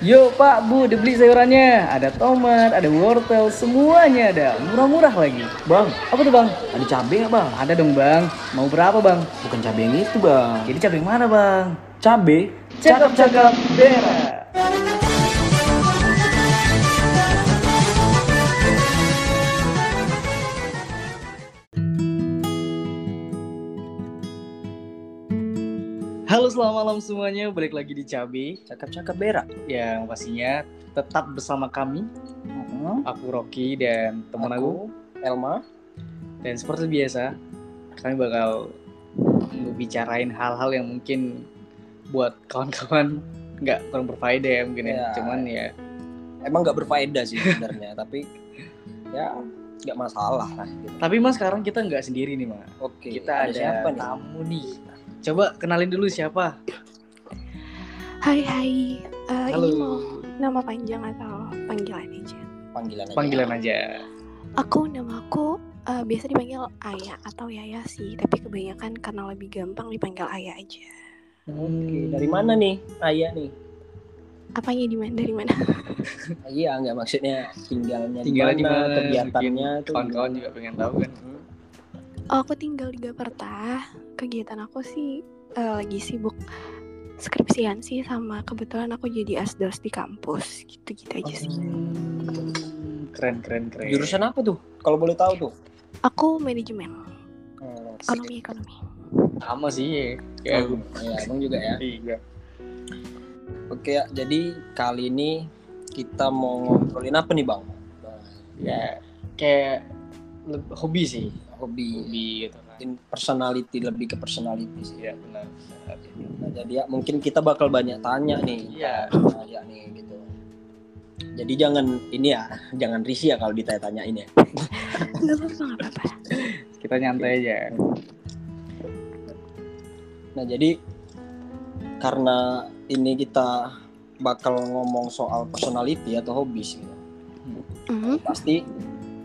Yo Pak, Bu, dibeli sayurannya. Ada tomat, ada wortel, semuanya ada. Murah-murah lagi. Bang, Apa tuh Bang? ada cabai nggak bang? Ada dong Bang. Mau berapa Bang? Bukan cabai yang itu bang. Jadi cabai yang mana Bang? Cabai? Cakep-cakep berak. Halo selamat malam semuanya, balik lagi di Cabi Cakep-cakep berak. Yang pastinya tetap bersama kami Aku Rocky dan teman aku, Elma. Dan seperti biasa Kami bakal Ngebicarain hal-hal yang mungkin Buat kawan-kawan nggak kurang berfaedah ya mungkin ya, Ya. Cuman ya Emang nggak berfaedah sih sebenarnya, tapi ya nggak masalah lah. Gitu. Tapi mas sekarang kita nggak sendiri nih mas Oke. Kita ada, siapa nih? tamu nih Coba kenalin dulu siapa Hai hai, Eh, Halo ini mau nama panjang atau panggilan aja? Panggilan aja. Panggilan aja Aku nama aku eh, biasa dipanggil Ayah atau Yaya sih, tapi kebanyakan karena lebih gampang dipanggil Ayah aja. Oke. Dari mana nih? Ayah nih. Apanya di mana? Dari mana? Iya, nggak maksudnya tinggalnya, Tinggalnya di mana, kegiatannya tuh Kawan-kawan juga pengen tahu kan Hmm. Oh, aku tinggal di Gaperta. Kegiatan aku sih eh, lagi sibuk skripsian sih sama kebetulan aku jadi asdos di kampus gitu-gitu aja sih. Keren keren keren Jurusan apa tuh? Kalau boleh tahu tuh. Aku manajemen, Hmm, ekonomi ekonomi. Sama sih Kayak aku Ya, emang juga ya. Iya Oke ya, jadi kali ini kita mau ngobrolin apa nih bang? Ya kayak hobi sih Hobi, Hobi gitu kan in personality lebih ke personality sih. Iya benar Nah, jadi ya mungkin kita bakal banyak tanya nih. Iya. Tanya nih gitu. Jadi jangan ini ya, jangan risih ya kalau ditanya-tanya ini ya. Kita nyantai aja Nah jadi karena ini kita bakal ngomong soal personality atau hobi sih. gitu. Mhm. Pasti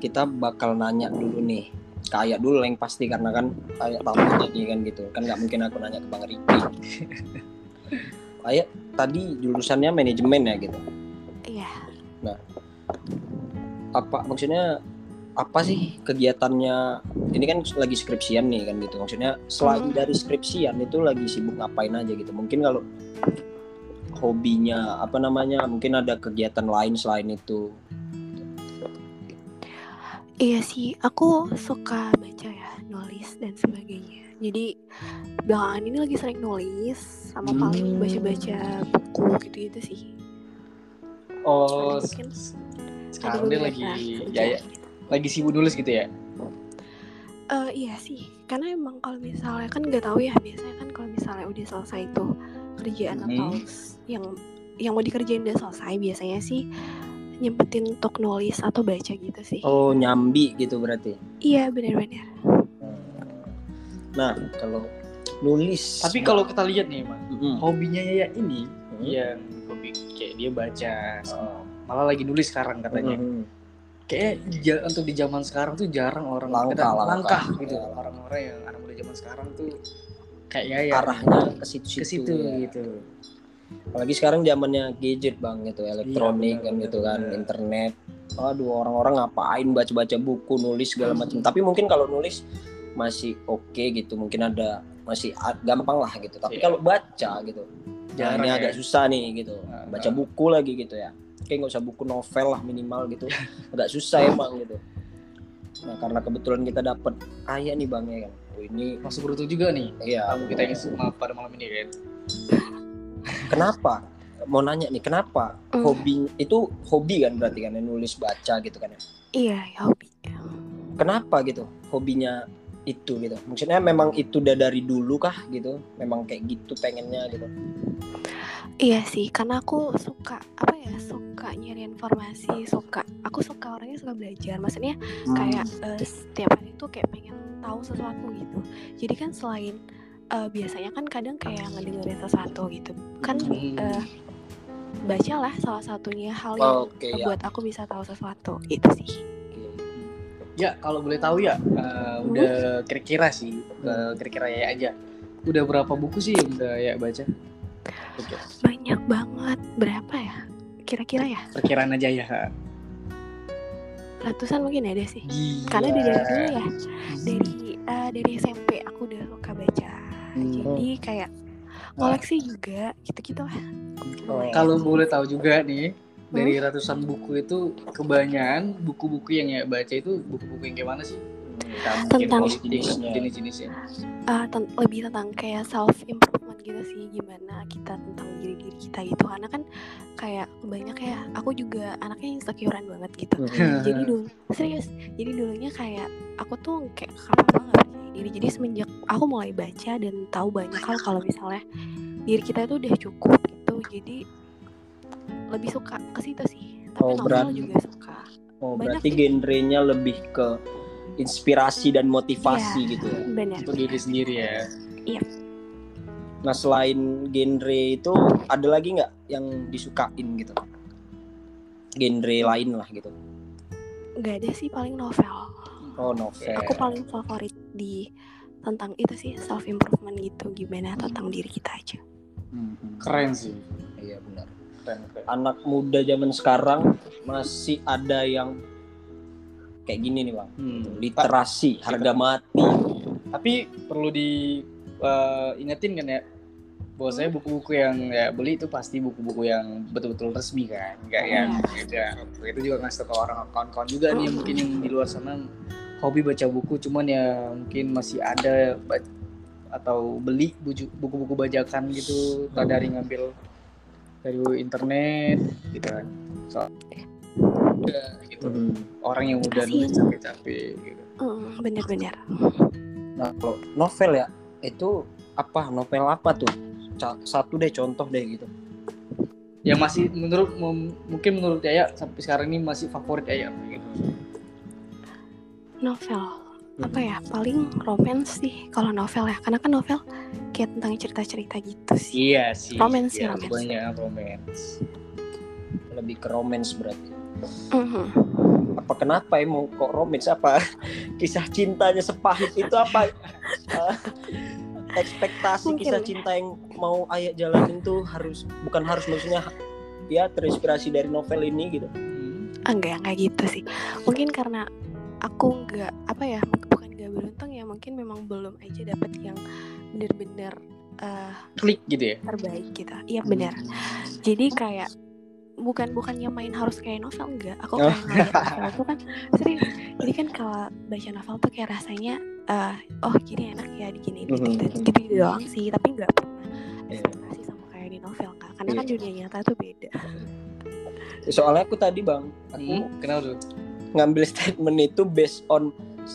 kita bakal nanya dulu nih kayak dulu yang pasti karena kan kayak tamu jadi kan gitu. Kan nggak mungkin aku nanya ke bang Riki. Kayak tadi jurusannya manajemen ya gitu. Iya. apa maksudnya apa sih kegiatannya? Ini kan lagi skripsian nih kan gitu. Maksudnya selain Hmm. dari skripsian itu lagi sibuk ngapain aja gitu. Mungkin kalau hobinya apa namanya mungkin ada kegiatan lain selain itu Iya sih, aku suka baca ya, nulis dan sebagainya. Jadi belakangan ini lagi sering nulis sama paling Hmm. baca-baca buku gitu-gitu sih. Oh Mungkin sekarang dia lagi ya, ya, gitu. lagi sibuk nulis gitu ya Eh, iya sih, karena emang kalau misalnya kan nggak tahu ya biasanya kan kalau misalnya udah selesai itu kerjaan Hmm. atau yang yang mau dikerjain udah selesai biasanya sih nyempetin untuk nulis atau baca gitu sih. oh nyambi gitu berarti Iya benar-benar. nah kalau nulis tapi kalau kita lihat nih mas Mm-mm. hobinya ya ini Hmm. yang hobi kayak dia baca Oh. malah lagi nulis sekarang katanya Mm-mm. kayak ja- untuk di zaman sekarang tuh jarang orang Langka, kita- langka. langkah gitu Iya. orang-orang yang anak muda zaman sekarang tuh kayaknya ya arahnya ke situ ke situ gitu apalagi sekarang zamannya gadget bang gitu elektronik benar, kan gitu kan benar. internet. Aduh orang-orang ngapain baca-baca buku nulis segala macam. Tapi mungkin kalau nulis masih oke gitu mungkin ada masih gampang lah gitu. Tapi Iya. kalau baca gitu Jarang ini ya. agak susah nih gitu. Nah, baca nah. buku lagi gitu ya. Kayak nggak usah buku novel lah minimal gitu. Agak susah emang gitu. Nah karena kebetulan kita dapat ayah nih bang ya kan. Oh, ini masuk beruntung juga nih. Iya. Tamu kita yang semua pada malam ini kan kenapa mau nanya nih kenapa Hmm. hobi itu hobi kan berarti kan ya, nulis baca gitu kan ya Iya, ya hobi. kenapa gitu hobinya itu gitu maksudnya memang itu udah dari dulu kah gitu memang kayak gitu pengennya gitu Iya sih, karena aku suka apa ya, suka nyari informasi, suka aku suka orangnya suka belajar. Maksudnya kayak eh, setiap hari tuh kayak pengen tahu sesuatu gitu. Jadi kan selain eh, biasanya kan kadang kayak ngedengerin sesuatu gitu, kan Hmm. eh, bacalah salah satunya hal yang oke ya buat aku bisa tahu sesuatu itu sih. ya kalau boleh tahu ya eh, udah kira-kira sih kira-kira ya aja udah berapa buku sih yang udah ya baca Banyak banget, berapa ya? kira-kira ya Perkiraan aja ya. ratusan mungkin ada sih. Gila. Karena dari dulu ya dari eh, dari SMP aku udah suka baca. Hmm. Jadi kayak koleksi juga gitu-gitu lah. Oh. Kalau boleh tahu juga nih, dari ratusan buku itu kebanyakan buku-buku yang ya baca itu buku-buku yang kayak mana sih? Nah, Tentang- kalau jenis- jenis-jenisnya. Eh, ten- lebih tentang kayak self improvement gitu sih gimana kita tentang diri diri kita gitu karena kan kayak banyak ya aku juga anaknya insecurean banget gitu Hmm. jadi dulu serius jadi dulunya kayak aku tuh kayak apa apa nggak percaya diri jadi semenjak aku mulai baca dan tahu banyak hal kalau misalnya diri kita itu udah cukup gitu jadi lebih suka ke situ sih tapi Oh, novel berarti- juga suka Oh, Banyak berarti sih. genrenya lebih ke inspirasi dan motivasi Iya. gitu ya. benar Untuk diri sendiri ya. Nah, selain genre itu ada lagi nggak yang disukain gitu? Genre lain lah gitu. nggak ada sih paling novel Oh, novel. aku paling favorit di tentang itu sih self improvement gitu gimana tentang diri kita aja Hmm, hmm. Keren sih. Iya benar. Keren, keren. Anak muda zaman sekarang masih ada yang kayak gini nih, Bang. Hmm. Literasi, harga mati. Tapi perlu di eh, ingetin kan ya, bahwa saya buku-buku yang ya beli itu pasti buku-buku yang betul-betul resmi kan, nggak yang ya, itu juga ngasih ke orang kawan-kawan juga nih yang mungkin yang di luar sana hobi baca buku, cuman ya mungkin masih ada atau beli buku-buku bajakan gitu, tak dari ngambil dari internet gitu kan. So, ya, gitu. Hmm. Orang yang udah Kasian. nulis capek-capek gitu. Hmm, bener-bener Nah, kalau novel ya, itu apa? Novel apa tuh? Satu deh contoh deh gitu. yang masih menurut mungkin menurut Yaya sampai sekarang ini masih favorit Yaya gitu. Novel apa ya paling romance sih kalau novel ya karena kan novel kayak tentang cerita-cerita gitu sih Iya sih. Romance sih, iya, romance. Banyak romance. Lebih ke romance berarti. Mhm. Apa kenapa emang kok romance apa? Kisah cintanya sepahit itu apa? Eh, ekspektasi Mungkin kisah cinta yang mau ayah jalanin tuh harus bukan harus maksudnya ya terinspirasi dari novel ini gitu. Hmm. enggak enggak gitu sih mungkin karena aku nggak apa ya bukan nggak beruntung ya mungkin memang belum aja dapat yang bener-bener eh, Klik gitu ya. terbaik gitu iya benar jadi kayak bukan bukannya main harus kayak novel enggak aku Oh. kayak novel tuh kan serius jadi kan kalau baca novel tuh kayak rasanya eh, oh gini enak ya digini gitu, Mhm. gitu, gitu doang sih tapi nggak pernah Iya. ekspektasi sama kayak di novel nggak karena kan Iya. dunia nyata tuh beda Soalnya aku tadi bang, aku Hmm. Kenapa tuh? Ngambil statement itu based on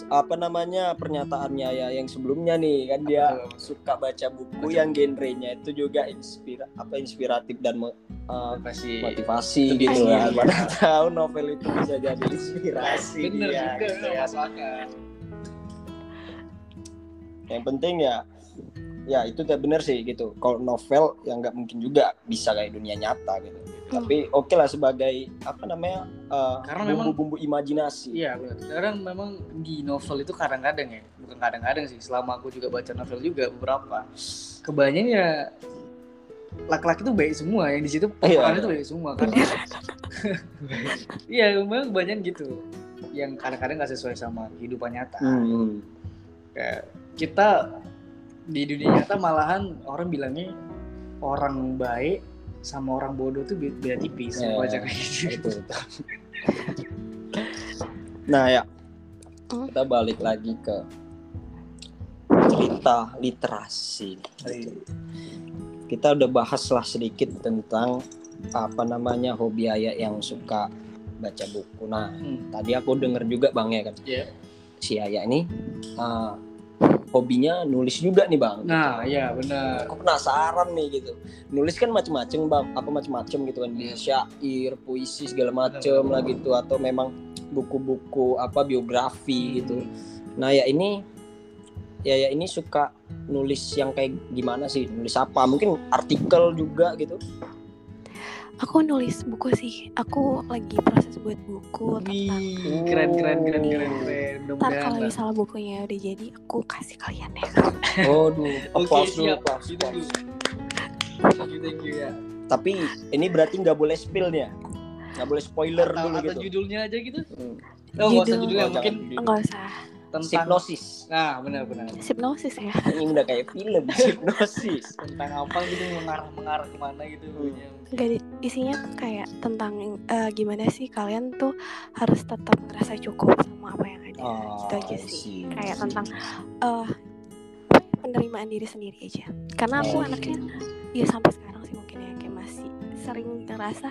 apa namanya pernyataannya ya yang sebelumnya nih kan dia Apa suka baca buku yang genrenya itu juga inspira apa inspiratif dan uh, Motivasi. motivasi Itu gitu ya. Mana tahu novel itu bisa jadi inspirasi Bener dia. juga, gitu ya. Yang penting ya ya itu udah bener sih gitu. Kalau novel yang nggak mungkin juga bisa kayak dunia nyata gitu. Hmm. Tapi oke lah sebagai apa namanya uh, Karena memang- bumbu-bumbu imajinasi. Iya benar. Kadang memang di novel itu kadang-kadang ya, bukan kadang-kadang sih. Selama aku juga baca novel juga beberapa, kebanyakan ya laki-laki itu baik semua yang di situ Iya. pemeran itu baik semua kan. Iya memang kebanyakan gitu. Yang kadang-kadang nggak sesuai sama kehidupan nyata. Hmm. Kayak kita di dunia nyata malahan orang bilangnya orang baik sama orang bodoh tuh be- beda tipis. Iya. Baca kayak gitu. Nah ya, Hmm. kita balik lagi ke cerita literasi. Kita udah bahas lah sedikit tentang apa namanya hobi ayah yang suka baca buku. Nah, Hmm. tadi aku denger juga bang ya kan, Iya. si ayah ini uh, hobinya nulis juga nih bang. Nah, iya benar. Aku penasaran nih gitu. Nulis kan macem-macem bang, apa macem-macem gitu kan, Iya. syair, puisi segala macem lah gitu, atau memang buku-buku apa biografi gitu. Nah ya ini, ya ya ini suka nulis yang kayak gimana sih? Nulis apa? Mungkin artikel juga gitu. Aku nulis buku sih aku lagi proses buat buku tentang Wih, keren keren keren Iya. keren keren. ntar Mudah-mudahan kalau misalnya bukunya udah jadi aku kasih kalian ya Waduh, Oke, applause dulu, siap. applause. Thank you, thank you ya. Tapi ini berarti nggak boleh spill ya? Nggak boleh spoiler atau, dulu atau gitu. judulnya aja gitu Hmm. oh nggak usah Judul. judulnya Oh, mungkin. Enggak usah. Tentang Hipnosis. nah benar-benar Hipnosis ya. Ini udah kayak film hipnosis. tentang apa gitu mengarah mengarah ke mana gitu punya Enggak di- isinya tuh kayak tentang eh, gimana sih kalian tuh harus tetap ngerasa cukup sama apa yang ada. Oh, gitu aja sih. see. Kayak tentang eh penerimaan diri sendiri aja. Karena aku Oh. anaknya ya sampai sekarang sih mungkin ya kayak masih sering ngerasa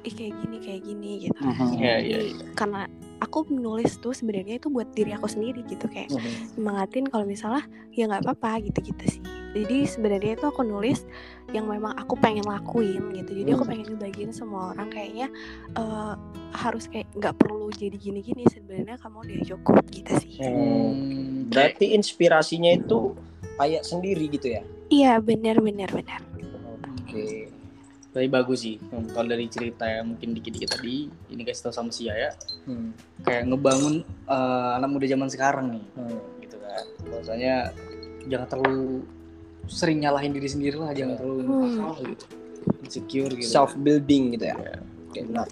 ih kayak gini kayak gini gitu. Mhm. Iya, iya, Jadi, Karena aku menulis tuh sebenarnya itu buat diri aku sendiri gitu kayak Mhm. semangatin kalau misalnya ya nggak apa-apa gitu-gitu sih jadi sebenarnya itu aku nulis yang memang aku pengen lakuin gitu jadi aku Hmm. pengen ngebagiin semua orang kayaknya eh, harus kayak nggak perlu jadi gini-gini sebenarnya kamu udah cukup gitu sih Hmm, Berarti inspirasinya itu kayak sendiri gitu ya? iya benar benar benar Oke. Tapi bagus sih kalau dari cerita yang mungkin dikit-dikit tadi ini kasih tau sama si Yaya Hmm. kayak ngebangun eh, anak muda zaman sekarang nih Hmm. gitu kan bahwasanya jangan terlalu sering nyalahin diri sendiri lah jangan terlalu Hmm. gitu. insecure gitu Self building gitu ya. Iya. Oke, nah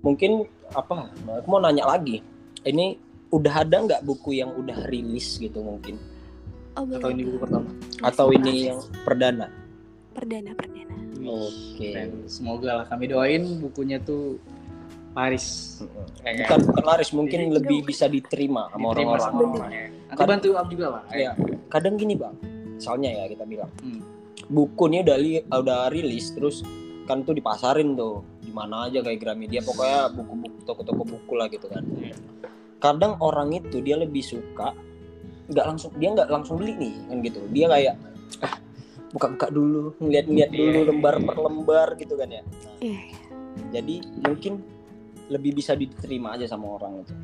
mungkin apa? Aku mau nanya lagi. Ini udah ada nggak buku yang udah rilis gitu mungkin? oh atau ini buku pertama Atau ini yang perdana? perdana perdana Oke. Dan semoga lah kami doain bukunya tuh Kayak- Bukan bukan laris, mungkin Jadi- lebih bisa diterima sama orang-orang. orang ya. Bantu Am juga lah Ya, kadang gini bang, misalnya ya kita bilang, Hmm. buku ini udah li- udah rilis, terus kan tuh dipasarin tuh di mana aja kayak Gramedia, pokoknya buku-buku toko-toko buku lah gitu kan. Iya. Kadang orang itu dia lebih suka nggak langsung dia nggak langsung beli nih kan gitu, dia kayak buka-buka dulu, ngeliat-ngeliat dulu Iya. lembar per lembar gitu kan ya. Nah, iya jadi mungkin lebih bisa diterima aja sama orang itu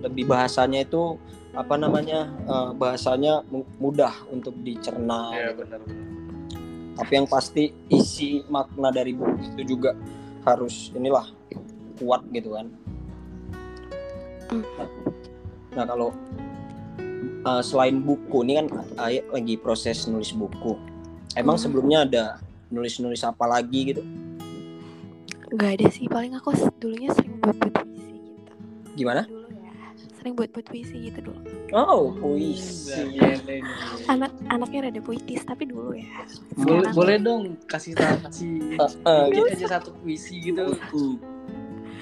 lebih bahasanya itu apa namanya eh, bahasanya mu- mudah untuk dicerna ya gitu. benar benar tapi yang pasti isi makna dari buku itu juga harus inilah kuat gitu kan Hmm. nah kalau eh, selain buku ini kan Ayah lagi proses nulis buku. Emang Hmm. sebelumnya ada nulis-nulis apa lagi gitu? Nggak ada sih paling aku dulunya sering buat buat puisi gitu. Gimana? Dulu ya sering buat buat puisi gitu dulu. Oh Hmm, puisi. anak anaknya rada puitis tapi dulu ya. Boleh Sekarang- boleh dong kasih tahu kasih Eh, eh, mungkin aja satu puisi gitu. Hmm.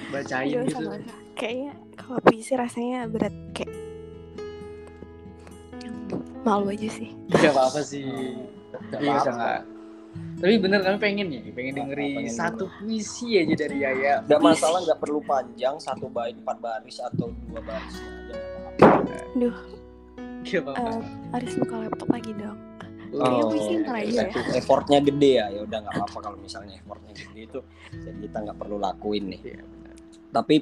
bacain Aduh, gitu. sama kayaknya kalau puisi rasanya berat kayak malu aja sih. Gak apa-apa sih. Tapi bisa nggak tapi bener kami pengen ya pengen Apa, dengerin pengen satu puisi aja dari Yaya. Gak masalah nggak perlu panjang satu bait empat baris atau dua baris. Aja nggak apa-apa. Duh, Gak apa-apa. Eh, harus buka laptop lagi dong. Oh, Kayaknya puisi ntar aja ya. effortnya gede ya ya udah nggak apa-apa kalau misalnya effortnya gede itu jadi kita nggak perlu lakuin nih. Iya, benar. tapi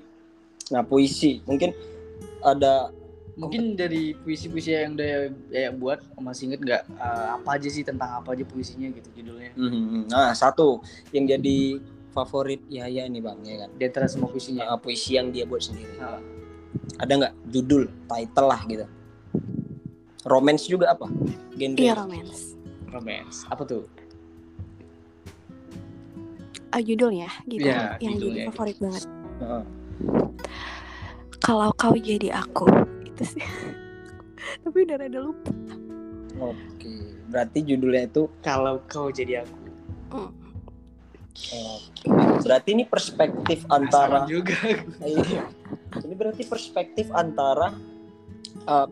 nah puisi mungkin ada mungkin dari puisi-puisi yang udah Yaya buat masih inget nggak eh, apa aja sih tentang apa aja puisinya gitu judulnya? Mhm. nah satu yang jadi favorit Yaya ini bang ya kan? Di antara semua puisinya? Nah, puisi yang dia buat sendiri. Nah, ada nggak judul title lah gitu? Romance juga apa? Genre. Iya romance. Romance. Apa tuh? Ah judulnya gitu. Iya, yang judulnya. jadi favorit banget. Heeh. kalau kau jadi aku itu sih tapi udah rada lupa oke berarti judulnya itu kalau kau jadi aku Oke. Berarti ini perspektif antara juga Iya. Ini berarti perspektif antara uh,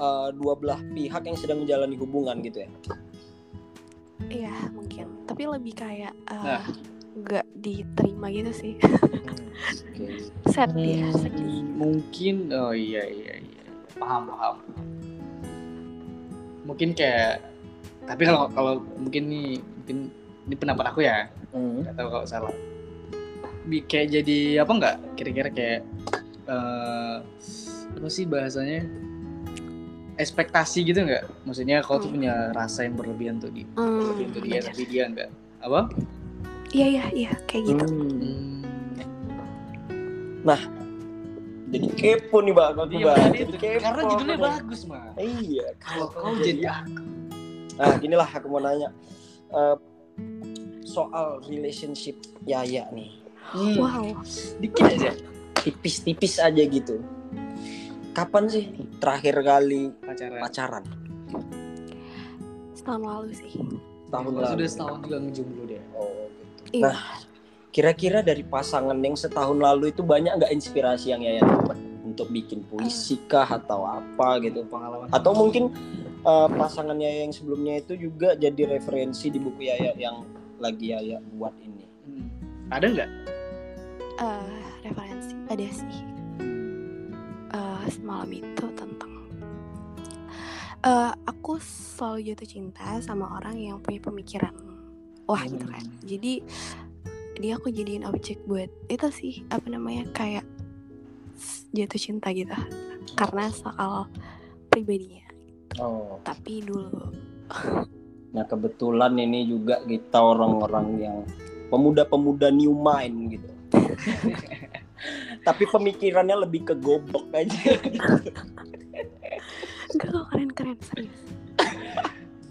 uh, dua belah pihak yang sedang menjalani hubungan gitu ya. iya mungkin tapi lebih kayak eh, Nah. Nggak diterima gitu sih. Oke. sad dia Hmm, sedih mungkin oh iya iya iya. Paham paham. Mungkin kayak tapi kalau kalau mungkin nih mungkin ini pendapat aku ya. Hmm. nggak tahu kalau salah. Bi- kayak jadi apa nggak? Kira-kira kayak eh apa sih bahasanya? Ekspektasi gitu nggak? Maksudnya kau tuh Hmm. punya rasa yang berlebihan tuh di Hmm, berlebihan tuh dia tapi dia nggak. Apa iya iya iya kayak gitu Hmm. Hmm. Jadi kepo nih bang, aku Iya, bang. Jadi kepo karena judulnya aku nih. bagus mah Iya. kalau kau jadi aku Nah, ginilah aku mau nanya. Eh, soal relationship Yaya nih. Hmm, Wow. Dikit aja Tipis-tipis aja gitu. Kapan sih terakhir kali pacaran. pacaran? Setahun lalu sih. Tahun Sudah lalu. setahun juga ngejomblo dia. Oh. Iya. Nah, kira-kira dari pasangan yang setahun lalu itu banyak nggak inspirasi yang Yaya dapat untuk bikin puisi kah atau apa gitu? Pengalaman. Atau mungkin eh, pasangan Yaya yang sebelumnya itu juga jadi referensi di buku Yaya yang lagi Yaya buat ini. Hmm. Ada nggak? Eh, referensi ada sih. Eh, semalam itu tentang eh aku selalu jatuh cinta sama orang yang punya pemikiran wah gitu kan. Jadi dia aku jadiin objek buat itu sih apa namanya kayak jatuh cinta gitu karena soal pribadinya. Oh. Tapi dulu Nah kebetulan ini juga kita orang-orang yang pemuda-pemuda new mind gitu. Tapi pemikirannya lebih ke goblok aja. enggak kok keren-keren serius.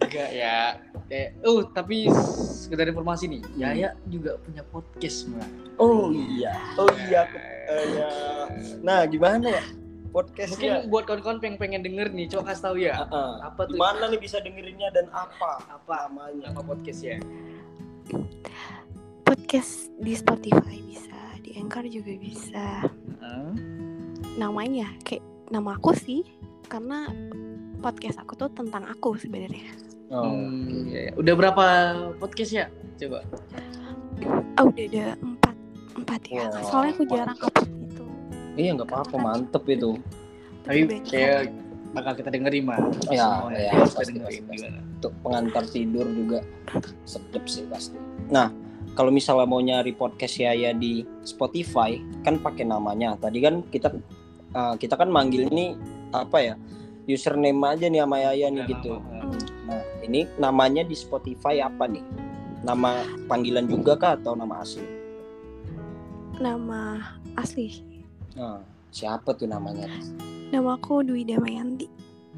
Enggak ya. Eh, oh tapi sekedar informasi nih, Yaya juga punya podcast mah. Oh iya, oh iya. Eh, ya. Nah gimana ya podcastnya? Mungkin buat kawan-kawan pengen pengen denger nih, coba kasih tahu ya. Heeh. Apa tuh? Gimana nih bisa dengerinnya dan apa? Apa Namanya. nama podcast ya? Podcast di Spotify bisa, di Anchor juga bisa. Heeh. namanya kayak nama aku sih karena podcast aku tuh tentang aku sebenarnya Oh. Hmm, iya, iya. Udah berapa podcast ya? Coba. oh udah ada empat empat ya Wah, soalnya aku jarang upload itu Iya nggak apa-apa, mantep itu. Tapi kayak bakal kita dengerin mah. Ya, Semuanya. ya, Kita pasti, dengerin pasti, pasti. gimana. Untuk pengantar tidur juga sedep sih pasti. Nah, kalau misalnya mau nyari podcast Yaya di Spotify, kan pakai namanya. Tadi kan kita uh, kita kan manggil ini apa ya? Username aja nih sama Yaya nih gitu. nama. Ini namanya di Spotify apa nih? Nama panggilan juga kah atau nama asli? nama asli Nah, siapa tuh namanya? nama aku Dwi Damayanti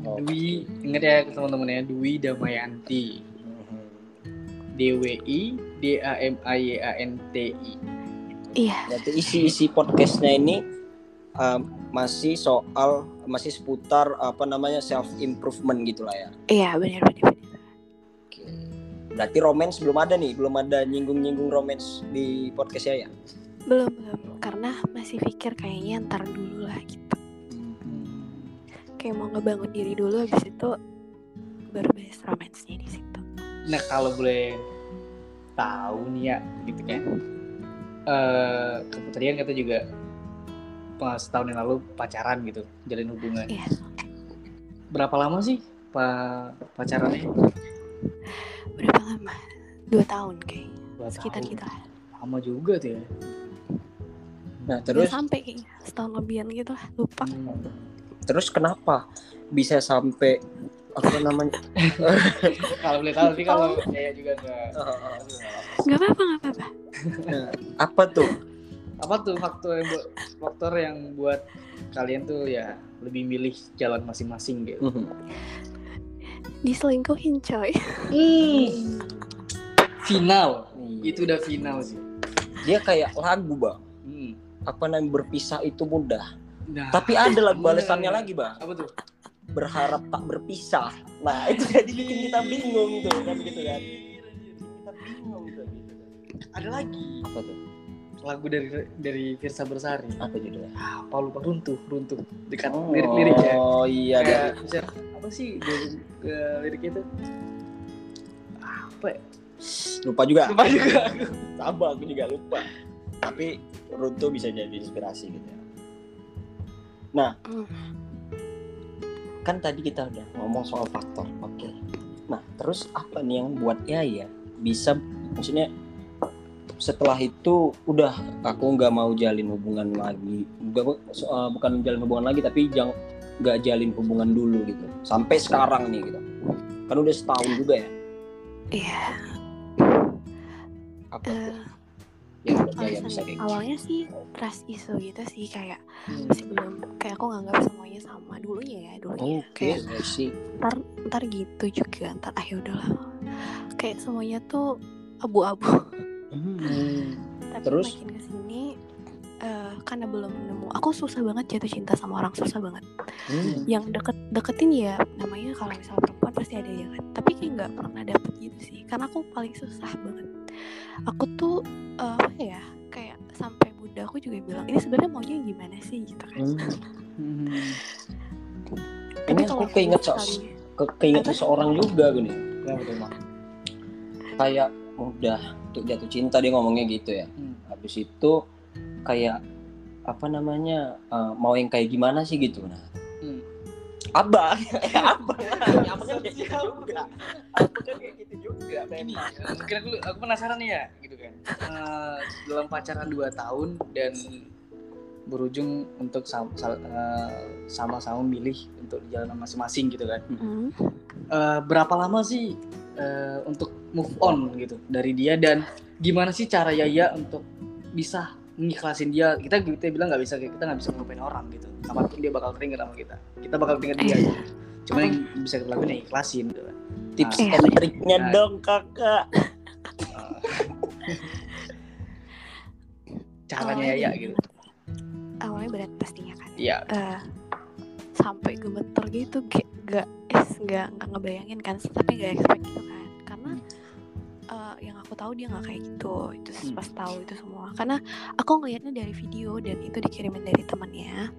Oh. Dwi, ingat ya teman-teman ya, Dwi Damayanti. Mhm. D W I D A M A Y A N T I. iya Berarti isi-isi podcastnya ini um, masih soal masih seputar apa namanya self improvement gitu lah ya. iya benar benar Oke. Berarti romance belum ada nih, belum ada nyinggung-nyinggung romance di podcast ya? belum belum karena masih pikir kayaknya ntar dulu lah gitu kayak mau ngebangun diri dulu habis itu baru bahas romansnya di situ Nah kalau boleh tahu nih ya, gitu kan. Eh kebetulan kita juga pas setahun yang lalu pacaran gitu, jalin hubungan. Iya. Berapa lama sih pa pacarannya? Berapa lama dua tahun kayak Dua sekitar tahun. gitu lah Lama juga tuh ya. Nah, terus terus sampai kayaknya setahun lebihan gitu lah lupa terus kenapa bisa sampai apa namanya? kalau boleh tahu sih kalau saya juga nggak. nggak apa-apa nggak apa-apa apa tuh? Apa tuh faktor yang buat faktor yang buat kalian tuh ya lebih milih jalan masing-masing gitu. Diselingkuhin coy Final, Iya. itu udah final sih. Dia kayak lagu, Bang. Hmm. Apa namanya berpisah itu mudah. Nah, Tapi ada lagu balasannya lagi, Bang. apa tuh? Berharap tak berpisah. Nah, itu jadi bikin kita bingung tuh, kan gitu kan. Kita bingung tuh gitu. Ada lagi Apa tuh? Lagu dari dari Virsa Bersari. Apa judulnya? Apa lupa runtuh, runtuh. Dekat lirik-liriknya. Oh iya, Kayak bisa apa sih dari eh, liriknya itu? Apa? ya? lupa juga. Lupa juga. Sama aku juga lupa. Tapi Runtuh bisa jadi inspirasi gitu ya. Hmm. Kan tadi kita udah ngomong soal faktor. Oke. Nah, terus apa nih yang buat Yaya bisa maksudnya setelah itu udah aku nggak mau jalin hubungan lagi. Nggak, uh, bukan jalin hubungan lagi tapi jangan nggak jalin hubungan dulu gitu. Sampai sekarang nih gitu. Kan udah setahun juga ya. iya Apa yang buat Yaya alasan bisa kayak gitu? awalnya sih trust issue gitu sih kayak Hmm. masih belum kayak aku nganggap semuanya sama dulunya ya dulunya Oke, kayak I see. ntar ntar gitu juga ntar ah ya udahlah kayak semuanya tuh abu-abu Hmm. tapi Terus? makin ke sini eh, karena belum nemu aku susah banget jatuh cinta sama orang susah banget Hmm. yang deket deketin ya namanya kalau misalnya perempuan pasti ada ya kan tapi kayak nggak pernah dapet gitu sih karena aku paling susah banget aku tuh eh, apa ya kayak sampai bunda aku juga bilang ini sebenarnya maunya gimana sih gitu kan Hmm. Hmm. Ini aku keinget so ke keinget seseorang juga gini. Ya, Mak. Kayak udah untuk jatuh cinta dia ngomongnya gitu ya. Hmm. Habis itu kayak apa namanya eh, mau yang kayak gimana sih gitu nah. Hmm. Abang, abang, abang kan kayak gitu juga. Abang kan kayak gitu juga. Eh, mungkin aku, aku penasaran nih ya, gitu kan. Eh, dalam pacaran 2 tahun dan berujung untuk sam- sal- eh, sama-sama milih untuk di jalan masing-masing gitu kan. Hmm. Eh, berapa lama sih eh, untuk move on gitu dari dia dan gimana sih cara Yaya untuk bisa ngikhlasin dia? Kita kita bilang nggak bisa kita nggak bisa ngelupain orang gitu. Kapan pun dia bakal teringat sama kita. Kita bakal teringat dia. Iya. gitu. Cuma yang bisa kita lakuin ya ikhlasin gitu kan. Tips Iya. and triknya Nah. dong kakak. Caranya Awalnya Yaya gitu. awalnya berat pastinya kan Iya. eh sampai gemeter gitu kayak gak es nggak nggak ngebayangin kan tapi gak expect gitu kan eh, yang aku tahu dia nggak kayak gitu. Itu Hmm. pas tahu itu semua. Karena aku ngelihatnya dari video dan itu dikirimin dari temannya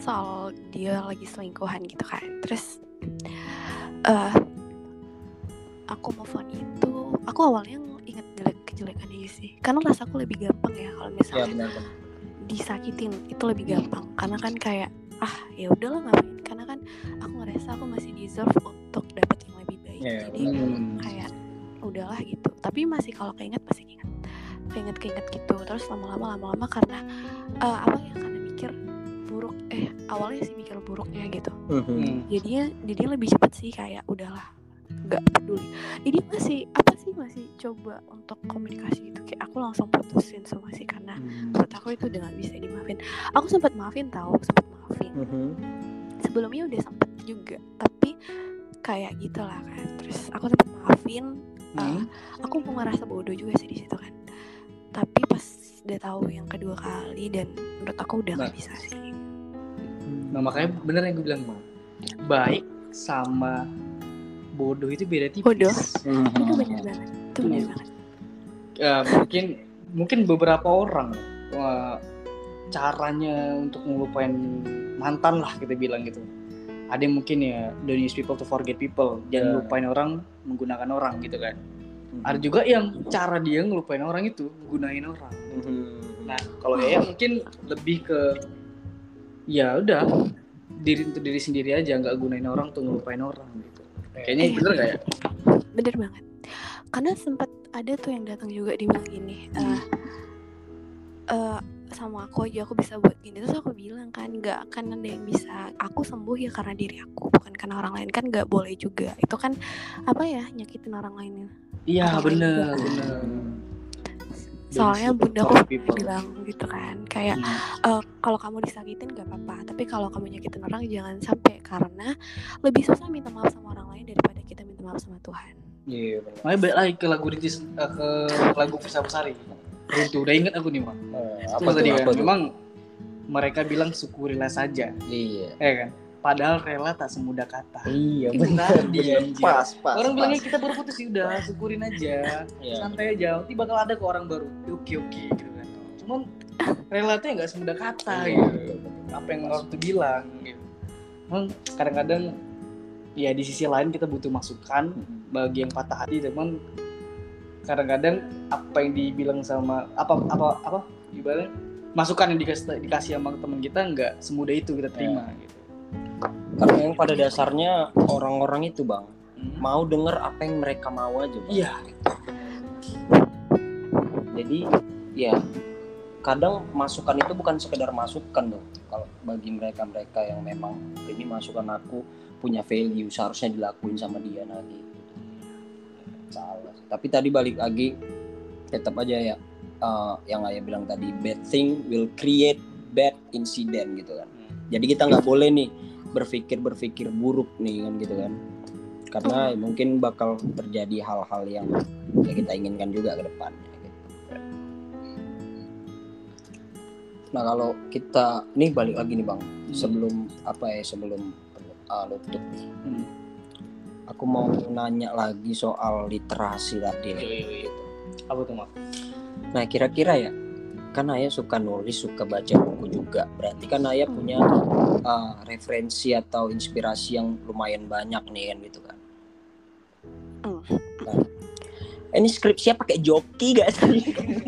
soal dia lagi selingkuhan gitu kan. Terus eh aku move on itu aku awalnya inget jelek kejelekan aja sih. Karena rasaku lebih gampang ya kalau Ya misalnya benar. disakitin itu lebih gampang. Karena kan kayak ah ya udahlah ngapain? Karena kan aku ngerasa aku masih deserve untuk dapet yang lebih baik. Iya, jadi Hmm. kayak udahlah gitu. Tapi masih kalau keinget pasti keinget. Keinget keinget gitu. Terus lama-lama lama-lama karena eh, apa ya karena mikir buruk eh awalnya sih mikir buruknya gitu. Mhm. Hmm. jadinya jadinya lebih cepat sih kayak udahlah nggak peduli. Jadi masih apa sih masih coba untuk komunikasi gitu? Kayak aku langsung putusin semua sih karena Hmm. menurut aku itu udah gak bisa dimaafin. Aku sempat maafin tahu sempat maafin. Mhm. sebelumnya udah sempet juga tapi kayak gitu lah kan. Terus aku sempat maafin Hmm. aku mau ngerasa bodoh juga sih di situ kan tapi pas udah tahu yang kedua kali dan menurut aku udah nggak Nah. bisa sih Nah makanya bener yang gue bilang mau baik sama bodoh itu beda tipis. Bodoh. Mhm. itu bener banget itu bener Hmm. banget Ya, mungkin mungkin beberapa orang wah, caranya untuk ngelupain mantan lah kita bilang gitu. Ada yang mungkin ya don't use people to forget people. Jangan Ya. lupain orang menggunakan orang gitu kan. Mhm. Ada juga yang cara dia ngelupain orang itu gunain orang. Mhm. Nah, kalau ya mungkin lebih ke ya udah diri untuk diri sendiri aja nggak gunain orang tuh ngelupain orang gitu. Kayaknya Iya. bener gak ya? bener banget karena sempat ada tuh yang datang juga dia bilang gini eh eh, sama aku aja aku bisa buat gini terus aku bilang kan nggak akan ada yang bisa aku sembuh ya karena diri aku bukan karena orang lain kan nggak boleh juga itu kan apa ya nyakitin orang lain Iya Orang bener juga. bener. soalnya bunda aku bilang gitu kan kayak Hmm. eh, kalau kamu disakitin gak apa-apa tapi kalau kamu nyakitin orang jangan sampai karena lebih susah minta maaf sama orang lain daripada kita minta maaf sama Tuhan Iya. Makanya balik lagi ke lagu Ricis, eh, ke lagu Fisa Besari. Runtuh, udah inget aku nih, Mak. Eh, apa tadi tuh? kan, Apa memang mereka bilang syukurilah saja, Iya. ya kan? Padahal rela tak semudah kata. Iya Itu benar. tadi, benar. anjir. Pas pas. Orang pas. bilangnya kita baru putus ya udah, syukurin aja, Iya. santai aja. Nanti bakal ada ke orang baru. Ya, Oke oke gitu kan. Cuman rela tuh nggak semudah kata Iya, gitu. betul, betul. Apa yang orang tuh bilang gitu. Emang kadang-kadang ya di sisi lain kita butuh masukan Mhm. bagi yang patah hati teman kadang-kadang apa yang dibilang sama apa apa apa ibaratnya masukan yang dikasih dikasih sama teman kita nggak semudah itu kita terima gitu. Karena yang pada dasarnya orang-orang itu bang Hmm. mau denger apa yang mereka mau aja. Bang. Iya. Jadi ya kadang masukan itu bukan sekedar masukan dong. Kalau bagi mereka-mereka yang memang ini masukan aku punya value seharusnya dilakuin sama dia nanti. Salah. Tapi tadi balik lagi tetap aja ya eh, yang ayah bilang tadi bad thing will create bad incident gitu kan. Jadi kita nggak boleh nih berpikir berpikir buruk nih kan gitu kan. karena mungkin bakal terjadi hal-hal yang ya kita inginkan juga ke depannya gitu. Nah kalau kita ini balik lagi nih bang sebelum apa ya sebelum uh, nutup nih Hmm. Aku mau nanya lagi soal literasi tadi nih. gitu. Apa tuh mak? Nah kira-kira ya kan Ayah suka nulis suka baca buku juga berarti kan Ayah punya uh, referensi atau inspirasi yang lumayan banyak nih kan gitu kan. Hmm. Nah, ini skripsinya pakai joki gak sih?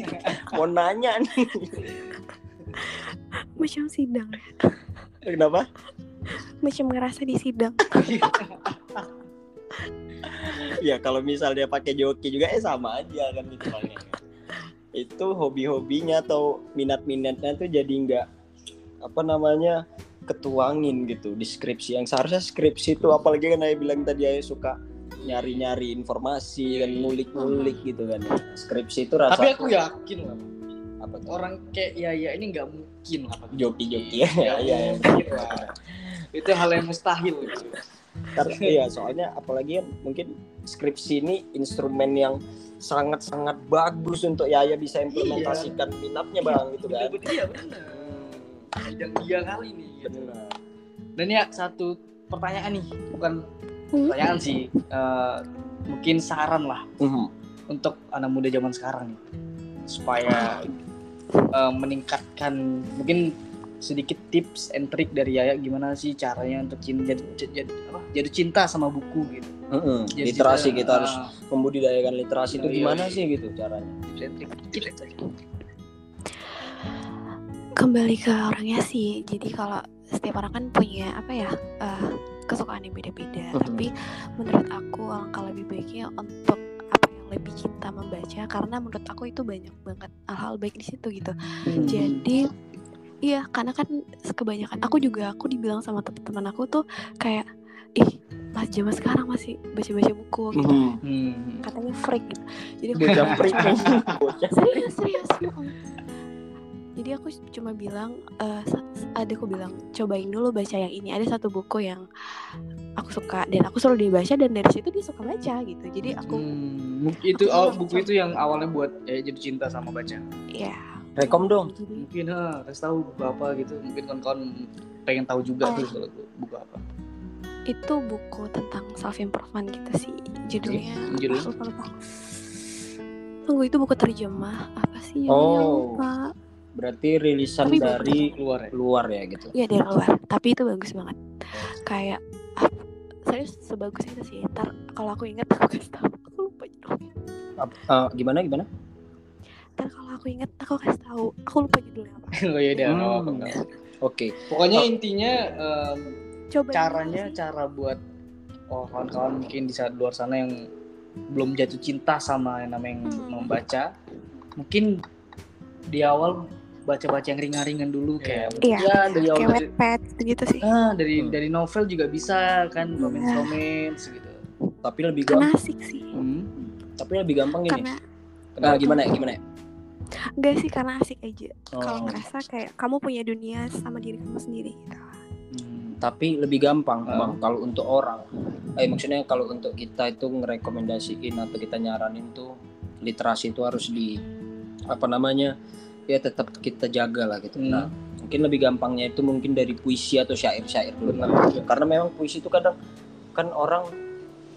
mau nanya nih. Macam sidang ya. Kenapa? Macam ngerasa di sidang. ya kalau misalnya pakai joki juga eh sama aja kan gitu itu hobi-hobinya atau minat-minatnya tuh jadi nggak apa namanya ketuangin gitu di skripsi yang seharusnya skripsi itu apalagi kan saya bilang tadi saya suka nyari-nyari informasi kan ngulik-ngulik gitu kan. Skripsi itu rasa Tapi aku yakin lah. Apa tuh? Orang kayak ya ya ini nggak mungkin lah. Joki-joki. Ya Ya, ya, ya. Itu hal yang mustahil. Gitu. Karena iya soalnya apalagi kan mungkin skripsi ini instrumen yang sangat-sangat bagus untuk Yaya bisa implementasikan minatnya bang gitu kan. Bener-bener, Iya benar. Bidang dia kali nih. Gitu. Benar. Dan ya satu pertanyaan nih, bukan Hmm. pertanyaan sih, eh, mungkin saran lah Mhm. untuk anak muda zaman sekarang nih, supaya eh, meningkatkan mungkin sedikit tips and trick dari Yaya gimana sih caranya untuk cinta apa, jatuh cinta sama buku gitu. Mhm. Jatuh Literasi kita harus membudidayakan literasi itu Iya, gimana iya. sih gitu caranya? Kembali ke orangnya sih. Jadi kalau setiap orang kan punya apa ya eh, kesukaan yang beda-beda. Mhm. Tapi menurut aku alangkah lebih baiknya untuk apa yang lebih cinta membaca karena menurut aku itu banyak banget hal-hal baik di situ gitu. Hmm. Jadi iya karena kan kebanyakan aku juga aku dibilang sama teman-teman aku tuh kayak ih mas zaman sekarang masih baca-baca buku gitu. Mhm. Hmm. Katanya freak gitu. Jadi aku freak serius serius jadi aku cuma bilang eh, sa- adikku bilang cobain dulu baca yang ini ada satu buku yang aku suka dan aku selalu dia baca dan dari situ dia suka baca gitu jadi aku Hmm, itu Aku oh, buku itu yang awalnya buat eh, jadi cinta sama baca. ya Rekom dong. jadi Mungkin ha, kasih tahu buku apa gitu. Mungkin kawan-kawan pengen tahu juga Oh. tuh buku apa. Itu buku tentang self improvement gitu sih judulnya Judulnya? aku lupa, lupa. tunggu itu buku terjemah apa sih judulnya Oh. lupa Berarti rilisan Tapi dari Keluar ya. luar ya gitu. ya dari luar tapi itu bagus banget kayak ah, serius sebagus itu sih ntar kalau aku ingat aku kasih tahu aku lupa judulnya eh, gimana gimana? ntar kalau aku ingat aku kasih tahu aku lupa judulnya apa oh iya udah Hmm. Oke. Pokoknya Oh. intinya em, coba caranya cara buat oh kawan-kawan mungkin di saat luar sana yang belum jatuh cinta sama yang namanya Hmm. membaca mungkin di awal baca-baca yang ringan-ringan dulu kayak Iya, ya dari awal kayak baca- wetpad gitu sih ah dari Hmm. dari novel juga bisa kan Iya. romance romance gitu Tapi lebih karena gampang. asik sih Hmm. Tapi lebih gampang gini. karena Nah, gimana ya? Gimana ya? enggak sih karena asik aja kalau Oh. ngerasa kayak kamu punya dunia sama diri kamu sendiri gitu. Tapi lebih gampang Ah. bang kalau untuk orang. Eh maksudnya kalau untuk kita itu ngerekomendasiin atau kita nyaranin tuh literasi itu harus di apa namanya ya tetap kita jaga lah gitu. Hmm. nah mungkin lebih gampangnya itu mungkin dari puisi atau syair-syair dulu Benar. karena memang puisi itu kadang kan orang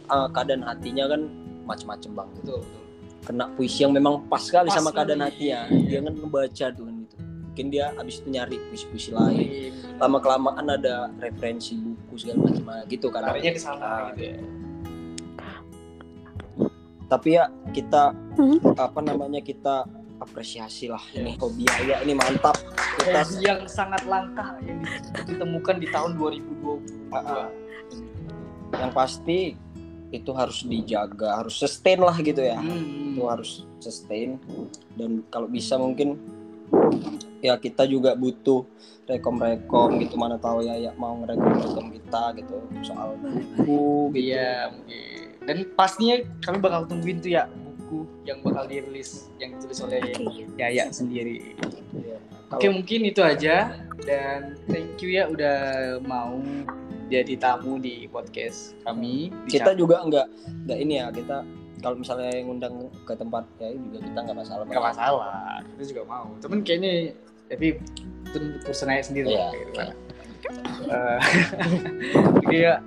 uh, keadaan hatinya kan macem-macem bang. Betul betul. Kena puisi yang memang pas sekali Pas sama keadaan hatinya. Dia kan ngebaca tuh. gitu mungkin dia abis itu nyari puisi-puisi lain Iya. lama kelamaan ada referensi buku segala macam gitu kan Larinya ke sana Ah. gitu ya. tapi ya kita Hmm. apa namanya kita apresiasi lah Iya. ini hobi ya ini mantap kita Hobi yang sangat langka yang ditemukan di tahun 2020. Ah, ah. yang pasti itu harus dijaga harus sustain lah gitu ya Hmm. itu harus sustain dan kalau bisa mungkin ya kita juga butuh rekom-rekom gitu mana tahu ya ya mau ngerekom-rekom kita gitu soal buku gitu Iya mungkin. Dan pastinya kami bakal tungguin tuh ya buku yang bakal dirilis yang ditulis oleh oke Yaya sendiri. Iya. Oke mungkin itu aja dan thank you ya udah mau jadi tamu di podcast kami. kita juga nggak nggak ini ya kita kalau misalnya ngundang ke tempat ya juga kita nggak masalah nggak masalah, kita juga mau. Cuman kayaknya tapi itu urusan sendiri Iya. lah, kayak gitu kan. Eh, Oke ya,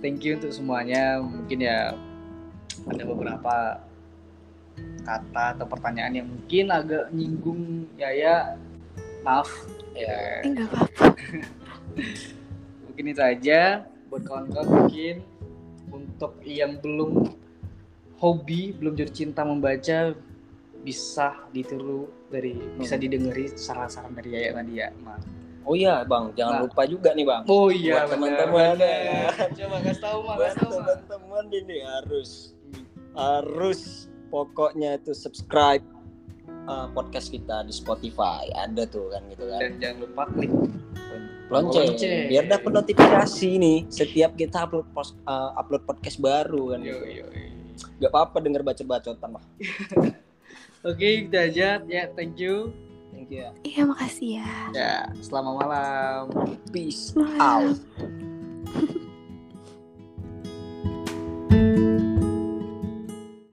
thank you untuk semuanya. Mungkin ya ada beberapa kata atau pertanyaan yang mungkin agak nyinggung Yaya. Maaf. Ya, Enggak apa-apa. mungkin itu aja buat kawan-kawan mungkin untuk yang belum hobi belum jatuh cinta membaca bisa ditiru dari bisa didengeri saran-saran dari Yaya tadi ya Mas. oh iya bang jangan Nah. lupa juga nih bang Oh iya teman-teman. Coba kasih tahu buat Mas. teman-teman ini harus harus pokoknya itu subscribe uh, podcast kita di Spotify ada tuh kan gitu kan Dan jangan lupa klik lonceng Lonceng. biar dapat notifikasi nih setiap kita upload pos- uh, upload podcast baru kan Yo, gitu. yo, yo. Gak apa-apa denger baca-bacotan lah. Oke, okay, Dajat. Ya, yeah, thank you. Thank you. Iya, makasih ya. Ya, yeah, selamat malam. Peace malam. out.